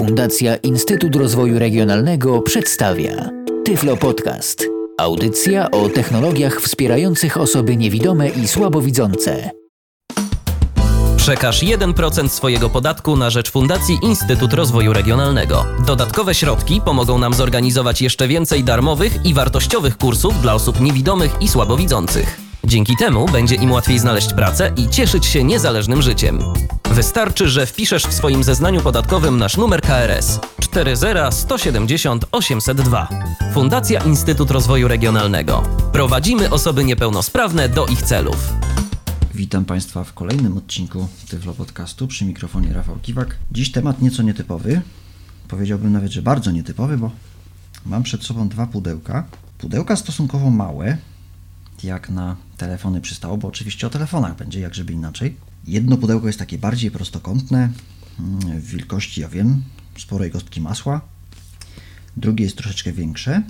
Fundacja Instytut Rozwoju Regionalnego przedstawia Tyflo Podcast. Audycja o technologiach wspierających osoby niewidome i słabowidzące. Przekaż 1% swojego podatku na rzecz Fundacji Instytut Rozwoju Regionalnego. Dodatkowe środki pomogą nam zorganizować jeszcze więcej darmowych i wartościowych kursów dla osób niewidomych i słabowidzących. Dzięki temu będzie im łatwiej znaleźć pracę i cieszyć się niezależnym życiem. Wystarczy, że wpiszesz w swoim zeznaniu podatkowym nasz numer KRS 40170 802. Fundacja Instytut Rozwoju Regionalnego. Prowadzimy osoby niepełnosprawne do ich celów. Witam Państwa w kolejnym odcinku Tyflo Podcastu przy mikrofonie Rafał Kiwak. Dziś temat nieco nietypowy. Powiedziałbym nawet, że bardzo nietypowy, bo mam przed sobą dwa pudełka. Pudełka stosunkowo małe, jak na telefony przystało, bo oczywiście o telefonach będzie, jak żeby inaczej. Jedno pudełko jest takie bardziej prostokątne, mm, w wielkości, ja wiem, sporej kostki masła. Drugie jest troszeczkę większe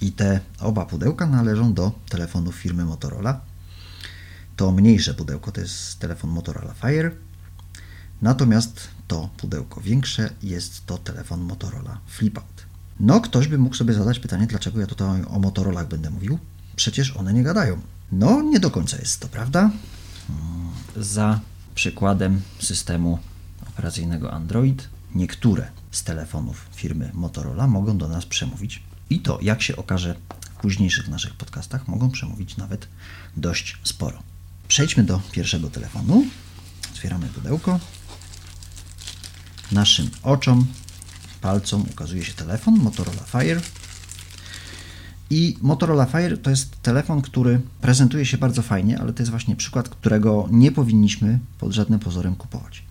i te oba pudełka należą do telefonów firmy Motorola. To mniejsze pudełko to jest telefon Motorola Fire, natomiast to pudełko większe jest to telefon Motorola Flipout. No, ktoś by mógł sobie zadać pytanie, dlaczego ja tutaj o Motorolach będę mówił przecież one nie gadają. No, nie do końca jest to prawda. Za przykładem systemu operacyjnego Android, niektóre z telefonów firmy Motorola mogą do nas przemówić. I to, jak się okaże w późniejszych naszych podcastach, mogą przemówić nawet dość sporo. Przejdźmy do pierwszego telefonu. Otwieramy pudełko. Naszym oczom, palcom ukazuje się telefon Motorola Fire i Motorola Fire to jest telefon, który prezentuje się bardzo fajnie, ale to jest właśnie przykład, którego nie powinniśmy pod żadnym pozorem kupować.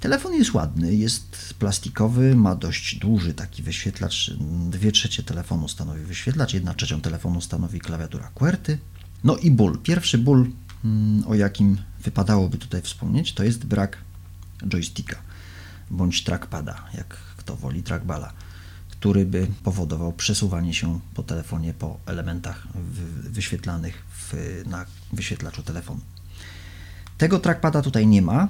Telefon jest ładny, jest plastikowy, ma dość duży taki wyświetlacz. Dwie trzecie telefonu stanowi wyświetlacz, jedna trzecią telefonu stanowi klawiatura QWERTY. No i ból. Pierwszy ból, mm, o jakim wypadałoby tutaj wspomnieć, to jest brak joysticka bądź trackpada, jak kto woli, trackballa który by powodował przesuwanie się po telefonie po elementach wyświetlanych w, na wyświetlaczu telefonu. Tego trackpada tutaj nie ma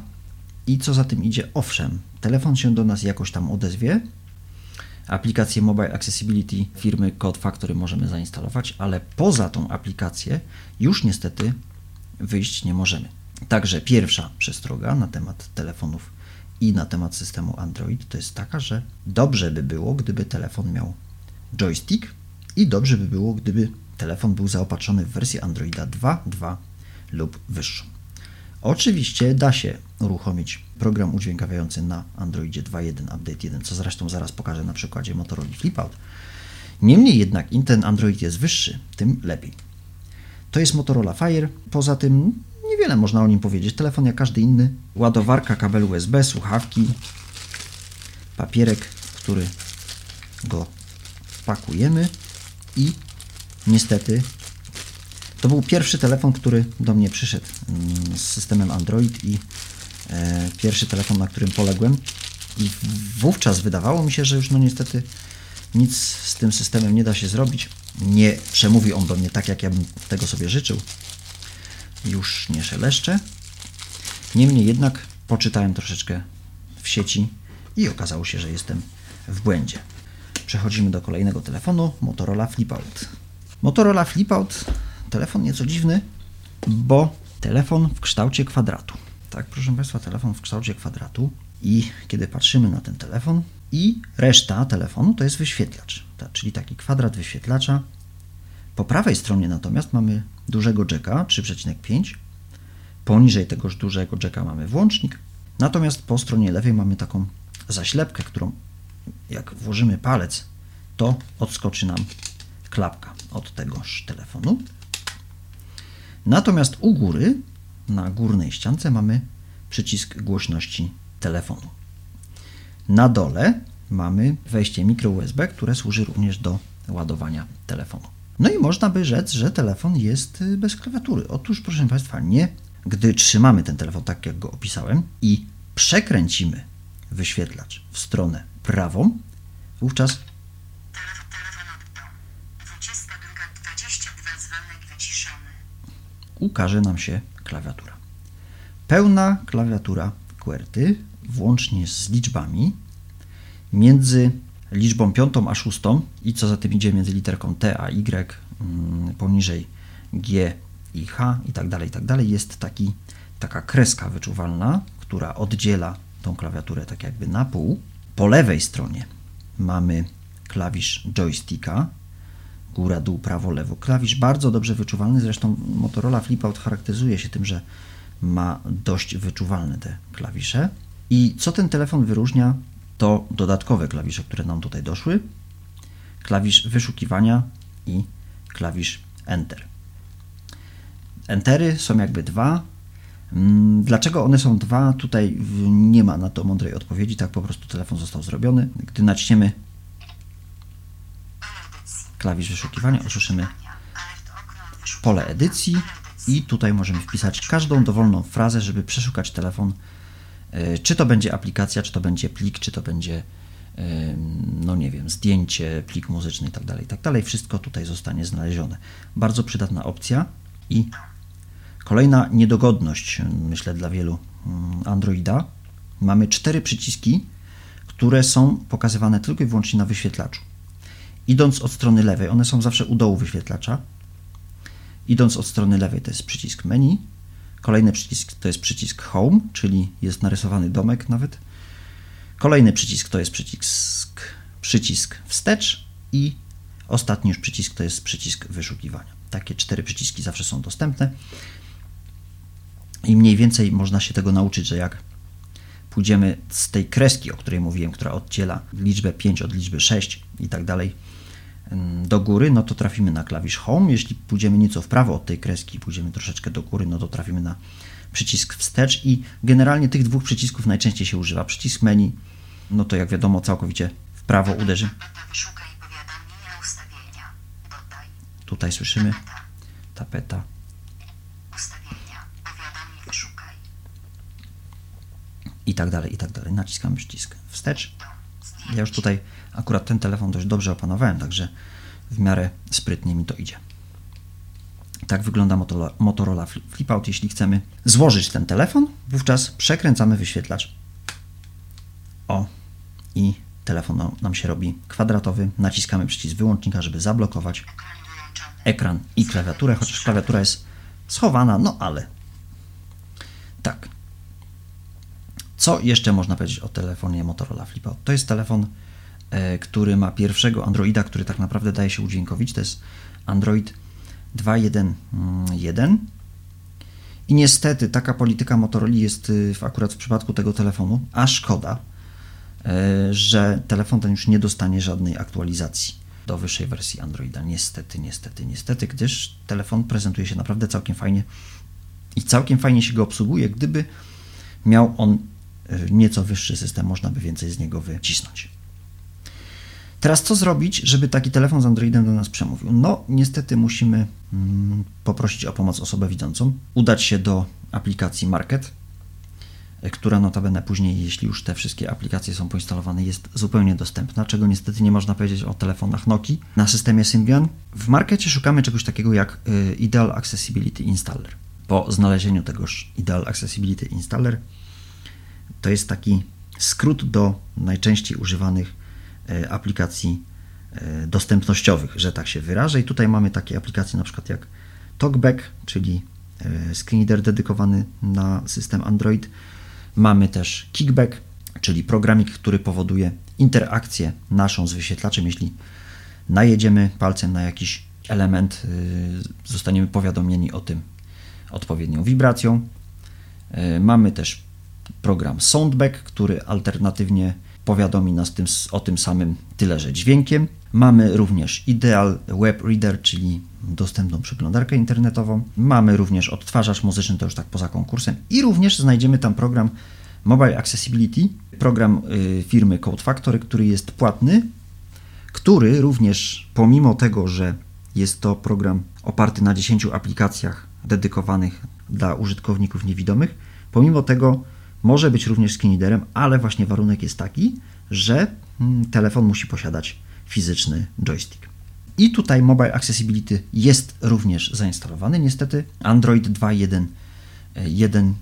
i co za tym idzie, owszem, telefon się do nas jakoś tam odezwie. Aplikację Mobile Accessibility firmy Code Factory możemy zainstalować, ale poza tą aplikację już niestety wyjść nie możemy. Także pierwsza przestroga na temat telefonów i na temat systemu Android to jest taka, że dobrze by było, gdyby telefon miał joystick i dobrze by było, gdyby telefon był zaopatrzony w wersję Androida 2.2 lub wyższą. Oczywiście da się uruchomić program udźwiękawiający na Androidzie 2.1 Update 1, co zresztą zaraz pokażę na przykładzie Motorola Flipout. Niemniej jednak im ten Android jest wyższy, tym lepiej. To jest Motorola Fire. Poza tym Niewiele można o nim powiedzieć. Telefon jak każdy inny. Ładowarka, kabel USB, słuchawki, papierek, który go pakujemy i niestety to był pierwszy telefon, który do mnie przyszedł mm, z systemem Android i e, pierwszy telefon, na którym poległem. I wówczas wydawało mi się, że już no niestety nic z tym systemem nie da się zrobić. Nie przemówi on do mnie tak, jak ja bym tego sobie życzył już nie szeleszczę. Niemniej jednak poczytałem troszeczkę w sieci i okazało się, że jestem w błędzie. Przechodzimy do kolejnego telefonu Motorola Flipout. Motorola Flipout telefon nieco dziwny, bo telefon w kształcie kwadratu. Tak, proszę Państwa, telefon w kształcie kwadratu i kiedy patrzymy na ten telefon i reszta telefonu to jest wyświetlacz, czyli taki kwadrat wyświetlacza. Po prawej stronie natomiast mamy dużego jacka 3,5. Poniżej tegoż dużego jacka mamy włącznik. Natomiast po stronie lewej mamy taką zaślepkę, którą jak włożymy palec, to odskoczy nam klapka od tegoż telefonu. Natomiast u góry, na górnej ściance, mamy przycisk głośności telefonu. Na dole mamy wejście mikro USB, które służy również do ładowania telefonu. No i można by rzec, że telefon jest y, bez klawiatury. Otóż, proszę Państwa, nie. Gdy trzymamy ten telefon tak, jak go opisałem i przekręcimy wyświetlacz w stronę prawą, wówczas ukaże nam się klawiatura. Pełna klawiatura QWERTY, włącznie z liczbami, między liczbą piątą a szóstą i co za tym idzie między literką T a Y mm, poniżej G i H i tak dalej, i tak dalej jest taki, taka kreska wyczuwalna, która oddziela tą klawiaturę tak jakby na pół. Po lewej stronie mamy klawisz joysticka, góra, dół, prawo, lewo. Klawisz bardzo dobrze wyczuwalny, zresztą Motorola Flipout charakteryzuje się tym, że ma dość wyczuwalne te klawisze. I co ten telefon wyróżnia, to dodatkowe klawisze, które nam tutaj doszły. Klawisz wyszukiwania i klawisz Enter. Entery są jakby dwa. Mm, dlaczego one są dwa? Tutaj nie ma na to mądrej odpowiedzi, tak po prostu telefon został zrobiony. Gdy naciśniemy klawisz wyszukiwania, usłyszymy pole edycji i tutaj możemy wpisać każdą dowolną frazę, żeby przeszukać telefon, czy to będzie aplikacja, czy to będzie plik, czy to będzie e, no nie wiem, zdjęcie, plik muzyczny itd., tak itd. Tak Wszystko tutaj zostanie znalezione. Bardzo przydatna opcja i kolejna niedogodność, myślę, dla wielu mm, Androida. Mamy cztery przyciski, które są pokazywane tylko i wyłącznie na wyświetlaczu. Idąc od strony lewej, one są zawsze u dołu wyświetlacza. Idąc od strony lewej to jest przycisk menu. Kolejny przycisk to jest przycisk home, czyli jest narysowany domek nawet. Kolejny przycisk to jest przycisk, przycisk wstecz i ostatni już przycisk to jest przycisk wyszukiwania. Takie cztery przyciski zawsze są dostępne. I mniej więcej można się tego nauczyć, że jak pójdziemy z tej kreski, o której mówiłem, która oddziela liczbę 5 od liczby 6 i tak dalej, do góry, no to trafimy na klawisz Home. Jeśli pójdziemy nieco w prawo od tej kreski, pójdziemy troszeczkę do góry, no to trafimy na przycisk wstecz i generalnie tych dwóch przycisków najczęściej się używa. Przycisk menu, no to jak wiadomo całkowicie w prawo uderzy. Tutaj słyszymy tapeta. I tak dalej, i tak dalej. Naciskamy przycisk wstecz. Ja już tutaj Akurat ten telefon dość dobrze opanowałem, także w miarę sprytnie mi to idzie. Tak wygląda Motorola, Flipout. Jeśli chcemy złożyć ten telefon, wówczas przekręcamy wyświetlacz. O, i telefon nam się robi kwadratowy. Naciskamy przycisk wyłącznika, żeby zablokować ekran i klawiaturę, chociaż klawiatura jest schowana, no ale tak. Co jeszcze można powiedzieć o telefonie Motorola Flipout? To jest telefon który ma pierwszego Androida, który tak naprawdę daje się udźwiękowić. To jest Android 2.1.1. I niestety taka polityka Motorola jest y, w, akurat w przypadku tego telefonu, a szkoda, e, że telefon ten już nie dostanie żadnej aktualizacji do wyższej wersji Androida. Niestety, niestety, niestety, gdyż telefon prezentuje się naprawdę całkiem fajnie i całkiem fajnie się go obsługuje. Gdyby miał on y, nieco wyższy system, można by więcej z niego wycisnąć. Teraz co zrobić, żeby taki telefon z Androidem do nas przemówił? No, niestety musimy mm, poprosić o pomoc osobę widzącą, udać się do aplikacji Market, e, która notabene później, jeśli już te wszystkie aplikacje są poinstalowane, jest zupełnie dostępna, czego niestety nie można powiedzieć o telefonach Nokia na systemie Symbian. W markecie szukamy czegoś takiego jak e, Ideal Accessibility Installer. Po znalezieniu tegoż Ideal Accessibility Installer to jest taki skrót do najczęściej używanych aplikacji e, dostępnościowych, że tak się wyrażę. I tutaj mamy takie aplikacje na przykład jak TalkBack, czyli e, screenreader dedykowany na system Android. Mamy też Kickback, czyli programik, który powoduje interakcję naszą z wyświetlaczem. Jeśli najedziemy palcem na jakiś element, zostaniemy powiadomieni o tym odpowiednią wibracją. Mamy też program Soundback, który alternatywnie powiadomi nas tym, o tym samym tyle, że dźwiękiem. Mamy również Ideal Web Reader, czyli dostępną przeglądarkę internetową. Mamy również odtwarzacz muzyczny, to już tak poza konkursem. I również znajdziemy tam program Mobile Accessibility, program y, firmy Code Factory, który jest płatny, który również pomimo tego, że jest to program oparty na 10 aplikacjach dedykowanych dla użytkowników niewidomych, pomimo tego może być również screen ale właśnie warunek jest taki, że mm, telefon musi posiadać fizyczny joystick. I tutaj Mobile Accessibility jest również zainstalowany. Niestety Android 2.1.1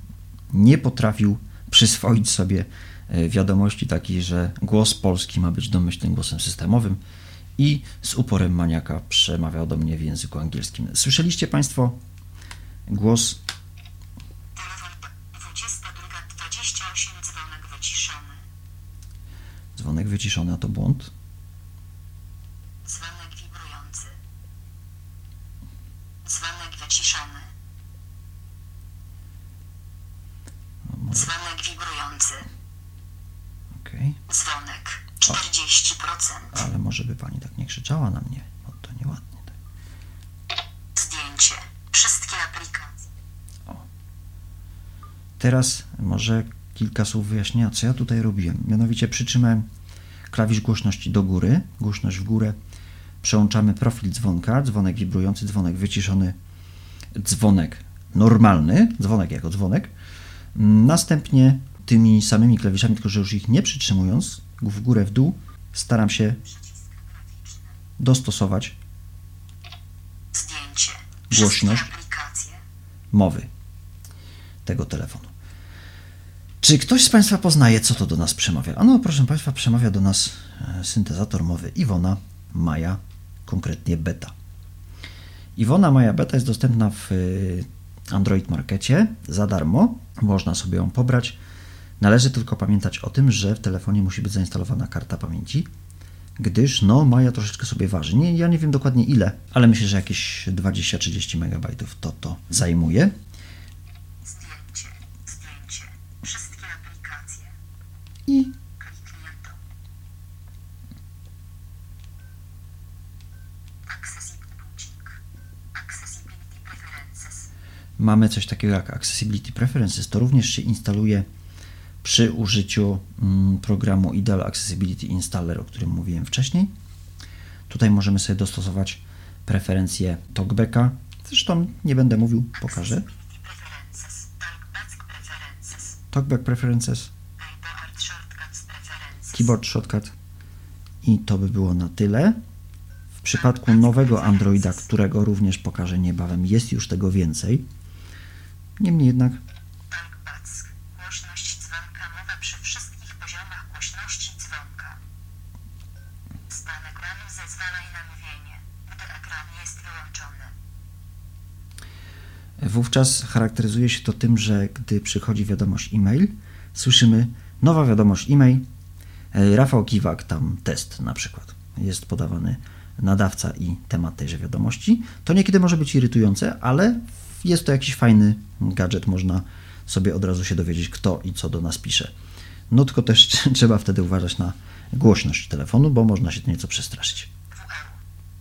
nie potrafił przyswoić sobie e, wiadomości takiej, że głos polski ma być domyślnym głosem systemowym i z uporem maniaka przemawiał do mnie w języku angielskim. Słyszeliście Państwo głos Telefon 22.28, dzwonek wyciszony. Dzwonek wyciszony, a to błąd? Dzwonek wibrujący. Dzwonek wyciszony. Może, Dzwonek wibrujący. okej. Dzwonek 40%. Ale może by Pani tak nie krzyczała na mnie, bo to nieładnie. Tak. Zdjęcie. Wszystkie aplikacje. Teraz może kilka słów wyjaśnienia, co ja tutaj robiłem. Mianowicie przytrzymałem klawisz głośności do góry, głośność w górę, przełączamy profil dzwonka, dzwonek wibrujący, dzwonek wyciszony, dzwonek normalny, dzwonek jako dzwonek. Następnie tymi samymi klawiszami, tylko że już ich nie przytrzymując, w górę, w dół, staram się dostosować Zdjęcie. Głośność. Mowy tego telefonu. Czy ktoś z Państwa poznaje, co to do nas przemawia? Ano, proszę Państwa, przemawia do nas e, syntezator mowy Iwona Maja, konkretnie beta. Iwona Maja Beta jest dostępna w e, Android Markecie za darmo. Można sobie ją pobrać. Należy tylko pamiętać o tym, że w telefonie musi być zainstalowana karta pamięci, gdyż no Maja troszeczkę sobie waży. Nie, ja nie wiem dokładnie ile, ale myślę, że jakieś 20-30 MB to to zajmuje. Zdjęcie. Zdjęcie. Wszystkie aplikacje. I mamy coś takiego jak Accessibility Preferences. To również się instaluje przy użyciu mm, programu Ideal Accessibility Installer, o którym mówiłem wcześniej. Tutaj możemy sobie dostosować preferencje talkbacka. Zresztą nie będę mówił, pokażę. Talkback Preferences. Talkback Preferences, Keyboard Shortcuts Preferences. Keyboard Shortcut i to by było na tyle. W przypadku nowego Androida, którego również pokażę niebawem, jest już tego więcej. Niemniej jednak. Wówczas charakteryzuje się to tym, że gdy przychodzi wiadomość e-mail, słyszymy nowa wiadomość e-mail, Rafał Kiwak, tam test na przykład. Jest podawany nadawca i temat tejże wiadomości. To niekiedy może być irytujące, ale jest to jakiś fajny gadżet, można sobie od razu się dowiedzieć, kto i co do nas pisze. No tylko też trzeba wtedy uważać na głośność telefonu, bo można się nieco przestraszyć. WL.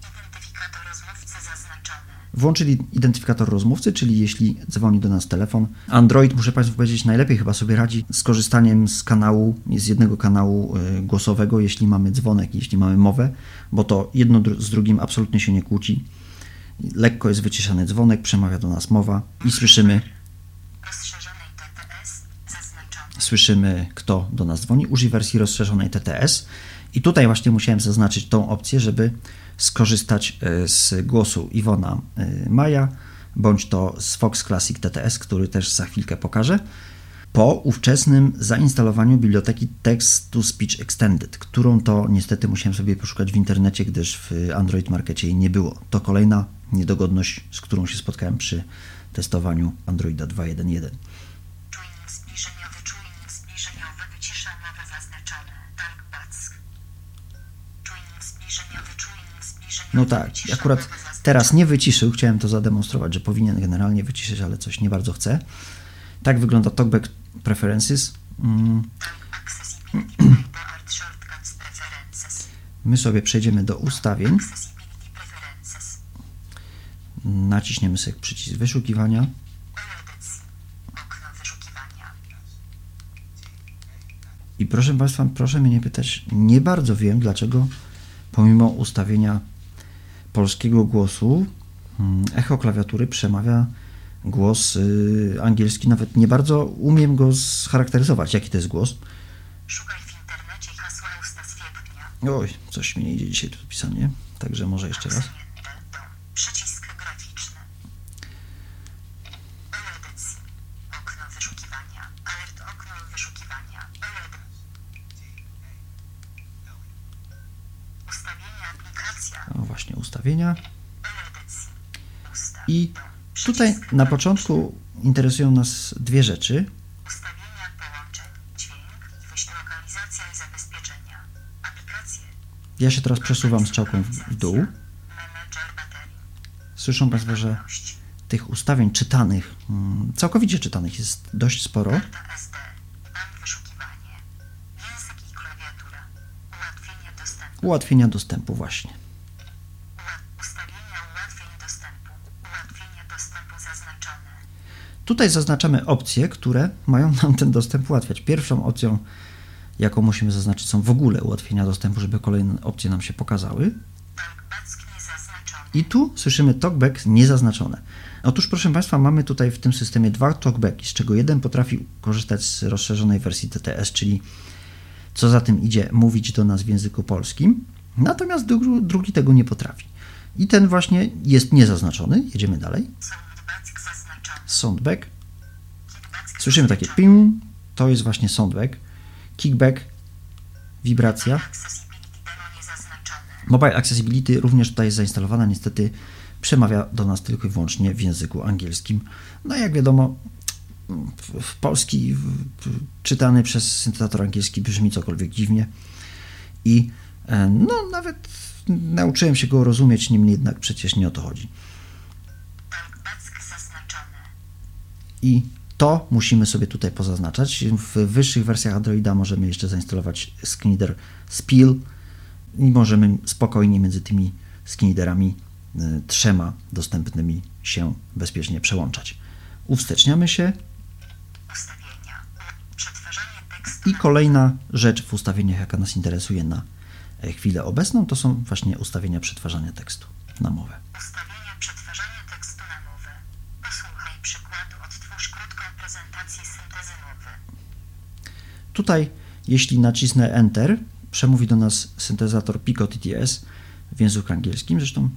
Identyfikator rozmówcy zaznaczony. Włączyli identyfikator rozmówcy, czyli jeśli dzwoni do nas telefon. Android, muszę Państwu powiedzieć, najlepiej chyba sobie radzi z korzystaniem z kanału, z jednego kanału y, głosowego, jeśli mamy dzwonek, jeśli mamy mowę, bo to jedno z drugim absolutnie się nie kłóci. Lekko jest wyciszany dzwonek, przemawia do nas mowa i słyszymy, słyszymy, kto do nas dzwoni. Użyj wersji rozszerzonej TTS. I tutaj właśnie musiałem zaznaczyć tą opcję, żeby skorzystać e, z głosu Iwona e, Maja, bądź to z Fox Classic TTS, który też za chwilkę pokażę, po ówczesnym zainstalowaniu biblioteki Text to Speech Extended, którą to niestety musiałem sobie poszukać w internecie, gdyż w Android Markecie jej nie było. To kolejna niedogodność, z którą się spotkałem przy testowaniu Androida 2.1.1. No tak, akurat teraz nie wyciszył, chciałem to zademonstrować, że powinien generalnie wyciszyć, ale coś nie bardzo chcę. Tak wygląda TalkBack Preferences. Mm. My sobie przejdziemy do ustawień, naciśniemy sobie przycisk wyszukiwania. i proszę Państwa, proszę mnie nie pytać, nie bardzo wiem, dlaczego pomimo ustawienia polskiego głosu mm, echo klawiatury przemawia głos y, angielski, nawet nie bardzo umiem go scharakteryzować, jaki to jest głos. Szukaj w internecie hasła usta. Oj, coś mi nie idzie dzisiaj to pisanie, także może jeszcze raz. Usunięte. Dom. Przycisk graficzny. Edycji. Okno wyszukiwania. Alert okno wyszukiwania. Edycji. O, właśnie ustawienia. Edycji. Ustaw. I tutaj na początku interesują nas dwie rzeczy. Ustawienia połączeń, dźwięk, wyśle lokalizacja i zabezpieczenia. Aplikacje. Ja się teraz przesuwam strzałką w, w dół. Słyszą Państwo, że tych ustawień czytanych, mm, całkowicie czytanych jest dość sporo. Ułatwienia dostępu właśnie. Uła- Ustawienia ułatwień dostępu. Ułatwienie dostępu zaznaczone. Tutaj zaznaczamy opcje, które mają nam ten dostęp ułatwiać. Pierwszą opcją, jaką musimy zaznaczyć, są w ogóle ułatwienia dostępu, żeby kolejne opcje nam się pokazały. I tu słyszymy talkback niezaznaczone. Otóż, proszę Państwa, mamy tutaj w tym systemie dwa talkbacki, z czego jeden potrafi korzystać z rozszerzonej wersji TTS, czyli co za tym idzie, mówić do nas w języku polskim, natomiast dru- drugi tego nie potrafi. I ten właśnie jest niezaznaczony. Jedziemy dalej. Soundback Słyszymy takie ping, to jest właśnie soundback. Kickback, wibracja. Mobile Accessibility również tutaj jest zainstalowana, niestety przemawia do nas tylko i wyłącznie w języku angielskim. No jak wiadomo, w, polski czytany przez syntezator angielski brzmi cokolwiek dziwnie i e, no nawet nauczyłem się go rozumieć, niemniej jednak przecież nie o to chodzi. Talkback zaznaczone. I to musimy sobie tutaj pozaznaczać. W wyższych wersjach Androida możemy jeszcze zainstalować Sknider Spill i możemy spokojnie między tymi Skniderami y, trzema dostępnymi się bezpiecznie przełączać. Uwsteczniamy się tekstu. i kolejna rzecz w ustawieniach, jaka nas interesuje na e, chwilę obecną, to są właśnie ustawienia przetwarzania tekstu na mowę. Ustawienia przetwarzania tekstu na mowę. Posłuchaj przykładu. Odtwórz krótką prezentację syntezy mowy. Tutaj, jeśli nacisnę Enter, przemówi do nas syntezator Pico TTS w języku angielskim, zresztą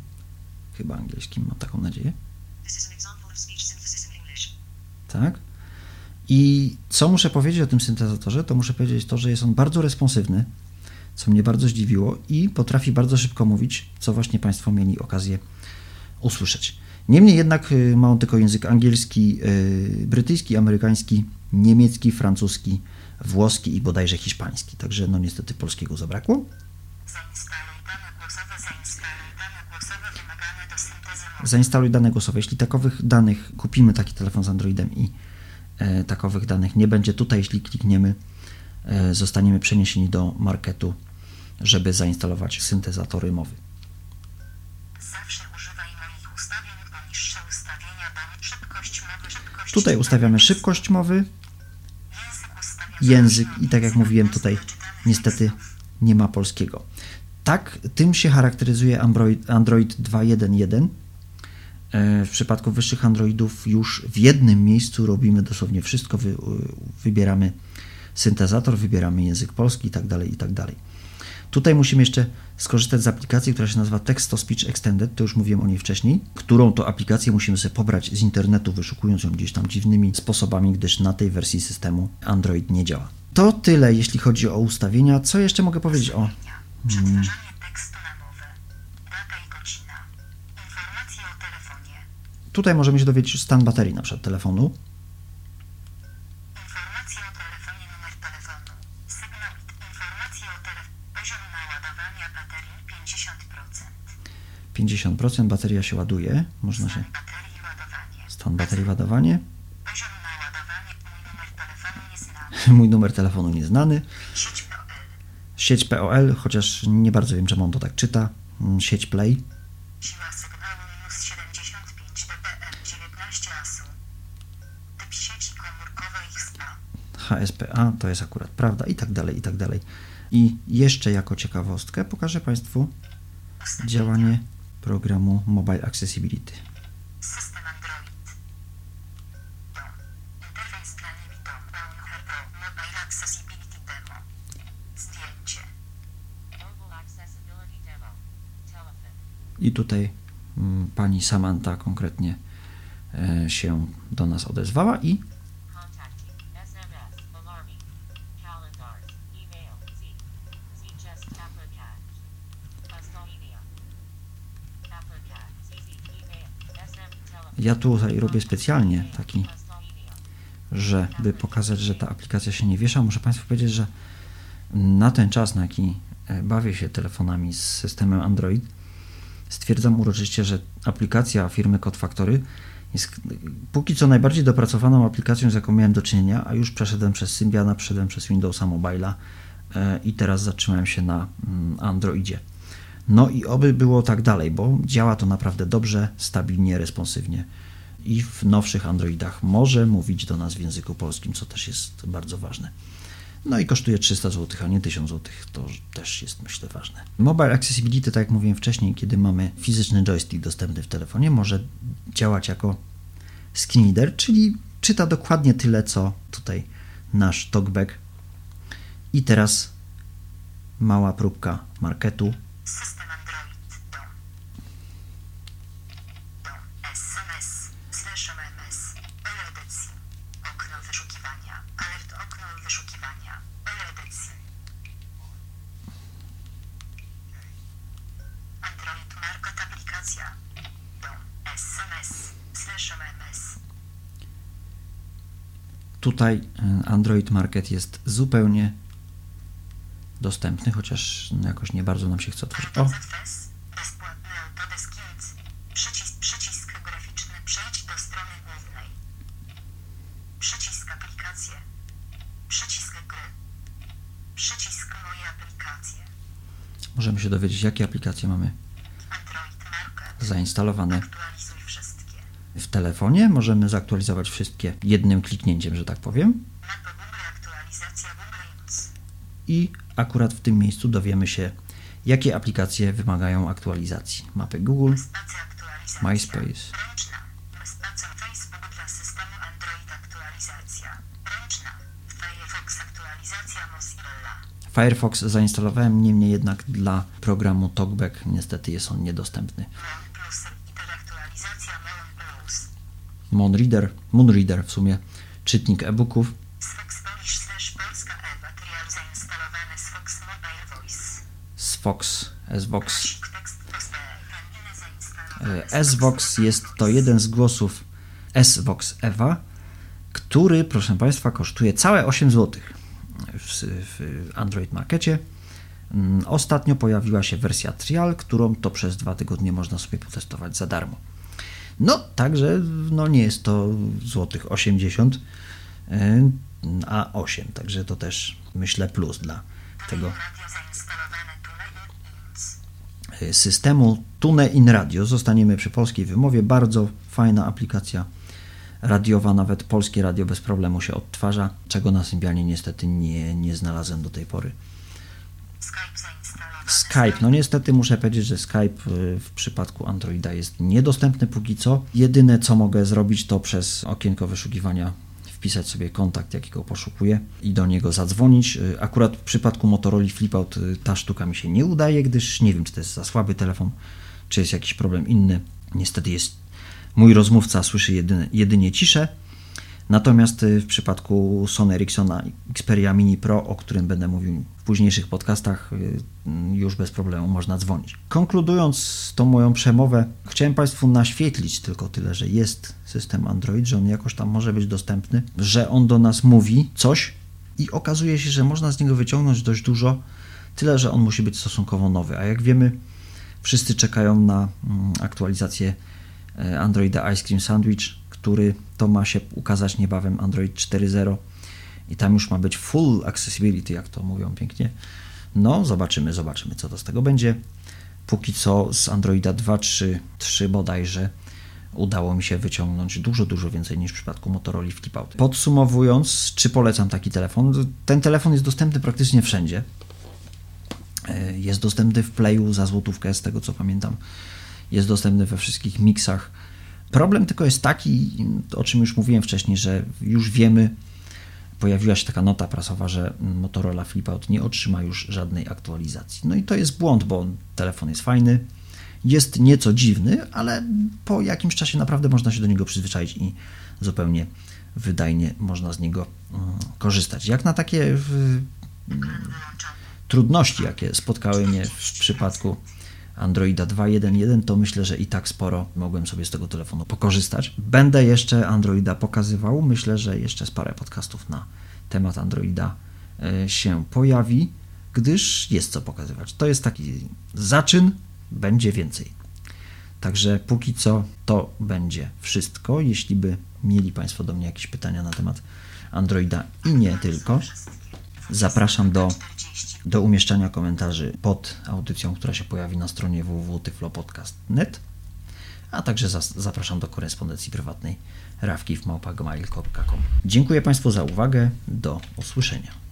chyba angielskim, mam taką nadzieję. Tak? I co muszę powiedzieć o tym syntezatorze, to muszę powiedzieć to, że jest on bardzo responsywny, co mnie bardzo zdziwiło i potrafi bardzo szybko mówić, co właśnie Państwo mieli okazję usłyszeć. Niemniej jednak y, ma on tylko język angielski, y, brytyjski, amerykański, niemiecki, francuski, włoski i bodajże hiszpański. Także no niestety polskiego zabrakło. Zainstaluj dane głosowe. Zainstaluj dane głosowe wymagane do syntezy mowy. Zainstaluj dane głosowe. Jeśli takowych danych kupimy taki telefon z Androidem i e, takowych danych nie będzie tutaj, jeśli klikniemy, e, zostaniemy przeniesieni do marketu, żeby zainstalować syntezatory mowy. Zawsze używaj moich ustawień. Poniższe ustawienia dane. Szybkość mowy. Szybkość Tutaj ustawiamy szybkość mowy, Język i tak jak mówiłem tutaj niestety nie ma polskiego. Tak, tym się charakteryzuje Android, Android 2.1.1. E, W przypadku wyższych Androidów już w jednym miejscu robimy dosłownie wszystko, wy, wybieramy syntezator, wybieramy język polski i tak dalej, i tak dalej. Tutaj musimy jeszcze skorzystać z aplikacji, która się nazywa Text to Speech Extended, to już mówiłem o niej wcześniej, którą to aplikację musimy sobie pobrać z internetu, wyszukując ją gdzieś tam dziwnymi sposobami, gdyż na tej wersji systemu Android nie działa. To tyle, jeśli chodzi o ustawienia. Co jeszcze mogę powiedzieć o Przetwarzanie tekstu na mowę. Data i godzina. Informacje o telefonie. Tutaj możemy się dowiedzieć stan baterii na przykład telefonu. Informacje o telefonie, numer telefonu. Sygnał. Informacje o telefonie. Poziom naładowania baterii 50%. 50% bateria się ładuje. Można się. Stan baterii ładowanie. Mój numer telefonu nieznany. Sieć POL. Chociaż nie bardzo wiem, czemu on to tak czyta. Mm, Sieć Play. Siła sygnału minus 75 dBm 19 ASU. Typ sieci komórkowej XPA. HSPA, to jest akurat prawda i tak dalej, i tak dalej. I jeszcze jako ciekawostkę pokażę Państwu działanie programu Mobile Accessibility. System Android. To. Interfejs dla niewidomych. Download Pro. Mobile Accessibility Demo. Zdjęcie. Mobile accessibility demo. Telephone. I tutaj mm, pani Samantha konkretnie e, się do nas odezwała i Ja tutaj robię specjalnie taki, żeby pokazać, że ta aplikacja się nie wiesza. Muszę Państwu powiedzieć, że na ten czas, na jaki e, bawię się telefonami z systemem Android, stwierdzam uroczyście, że aplikacja firmy Code Factory jest póki co najbardziej dopracowaną aplikacją, z jaką miałem do czynienia, a już przeszedłem przez Symbiana, przeszedłem przez Windowsa Mobile'a e, i teraz zatrzymałem się na mm, Androidzie. No i oby było tak dalej, bo działa to naprawdę dobrze, stabilnie, responsywnie i w nowszych Androidach może mówić do nas w języku polskim, co też jest bardzo ważne. No i kosztuje 300 zł, a nie 1000 zł. To też jest, myślę, ważne. Mobile Accessibility, tak jak mówiłem wcześniej, kiedy mamy fizyczny joystick dostępny w telefonie, może działać jako screen reader, czyli czyta dokładnie tyle, co tutaj nasz talkback. I teraz mała próbka marketu. System Android do. Do SMS slash MMS. Edycji. Okno wyszukiwania. Alert okno wyszukiwania. Edycji. Android Market aplikacja. Do SMS slash MMS. Tutaj e, Android Market jest zupełnie dostępny, chociaż jakoś nie bardzo nam się chce otworzyć. O, ZFS. Bezpłatny Autodesk Kids. Przycisk, przycisk graficzny. Przejdź do strony głównej. Przycisk aplikacje. Przycisk gry. Przycisk moje aplikacje. Dowiedzieć, jakie aplikacje mamy zainstalowane w telefonie. Możemy zaktualizować wszystkie jednym kliknięciem, że tak powiem. I akurat w tym miejscu dowiemy się, jakie aplikacje wymagają aktualizacji. Mapy Google. MySpace. Firefox zainstalowałem, niemniej jednak dla programu TalkBack niestety jest on niedostępny. Moonreader, Moonreader w sumie, czytnik e-booków, Z Fox zainstalowane z Fox SVox. E, SVox jest to jeden z głosów SVox Ewa, który, proszę Państwa, kosztuje całe 8 zł w, w Android Markecie. Mm, Ostatnio pojawiła się wersja trial, którą to przez dwa tygodnie można sobie potestować za darmo. No, także no nie jest to złotych 80, e, a 8, także to też myślę plus dla tego systemu Tune in Radio. Zostaniemy przy polskiej wymowie. Bardzo fajna aplikacja radiowa, nawet polskie radio bez problemu się odtwarza, czego na Symbianie niestety nie, nie znalazłem do tej pory. Skype no niestety muszę powiedzieć, że Skype y, w przypadku Androida jest niedostępny póki co. Jedyne co mogę zrobić to przez okienko wyszukiwania wpisać sobie kontakt, jakiego poszukuję i do niego zadzwonić. Y, Akurat w przypadku Motorola Flipout y, ta sztuka mi się nie udaje, gdyż nie wiem, czy to jest za słaby telefon, czy jest jakiś problem inny. Niestety jest mój rozmówca słyszy jedynie, jedynie ciszę. Natomiast y, w przypadku Sony Ericssona Xperia Mini Pro, o którym będę mówił w późniejszych podcastach, y, już bez problemu można dzwonić. Konkludując tą moją przemowę, chciałem Państwu naświetlić tylko tyle, że jest system Android, że on jakoś tam może być dostępny, że on do nas mówi coś i okazuje się, że można z niego wyciągnąć dość dużo, tyle, że on musi być stosunkowo nowy. A jak wiemy, wszyscy czekają na mm, aktualizację Androida Ice Cream Sandwich, który to ma się ukazać niebawem Android 4.0 i tam już ma być full accessibility, jak to mówią pięknie. No, zobaczymy, zobaczymy, co to z tego będzie. Póki co z Androida 2.3.3 bodajże udało mi się wyciągnąć dużo, dużo więcej niż w przypadku Motorola Flip-Out. Podsumowując, czy polecam taki telefon? Ten telefon jest dostępny praktycznie wszędzie. E, Jest dostępny w Playu za złotówkę, z tego co pamiętam. Jest dostępny we wszystkich miksach. Problem tylko jest taki, o czym już mówiłem wcześniej, że już wiemy, pojawiła się taka nota prasowa, że Motorola Flipout nie otrzyma już żadnej aktualizacji. No i to jest błąd, bo telefon jest fajny, jest nieco dziwny, ale po jakimś czasie naprawdę można się do niego przyzwyczaić i zupełnie wydajnie można z niego mm, korzystać. Jak na takie w, Wyłączony. trudności, jakie spotkały mnie w przypadku Androida 2.1.1, to myślę, że i tak sporo mogłem sobie z tego telefonu pokorzystać. Będę jeszcze Androida pokazywał. Myślę, że jeszcze parę podcastów na temat Androida e, się pojawi, gdyż jest co pokazywać. To jest taki zaczyn, będzie więcej. Także póki co to będzie wszystko. Jeśli by mieli Państwo do mnie jakieś pytania na temat Androida i nie tylko, zapraszam do, do umieszczania komentarzy pod audycją, która się pojawi na stronie www.tyflopodcast.net, a także zapraszam do korespondencji prywatnej rafkif.gmail.com. Dziękuję Państwu za uwagę. Do usłyszenia.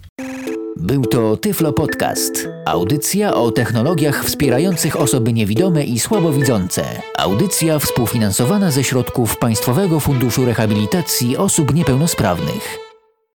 Był to Tyflo Podcast. Audycja o technologiach wspierających osoby niewidome i słabowidzące. Audycja współfinansowana ze środków Państwowego Funduszu Rehabilitacji Osób Niepełnosprawnych.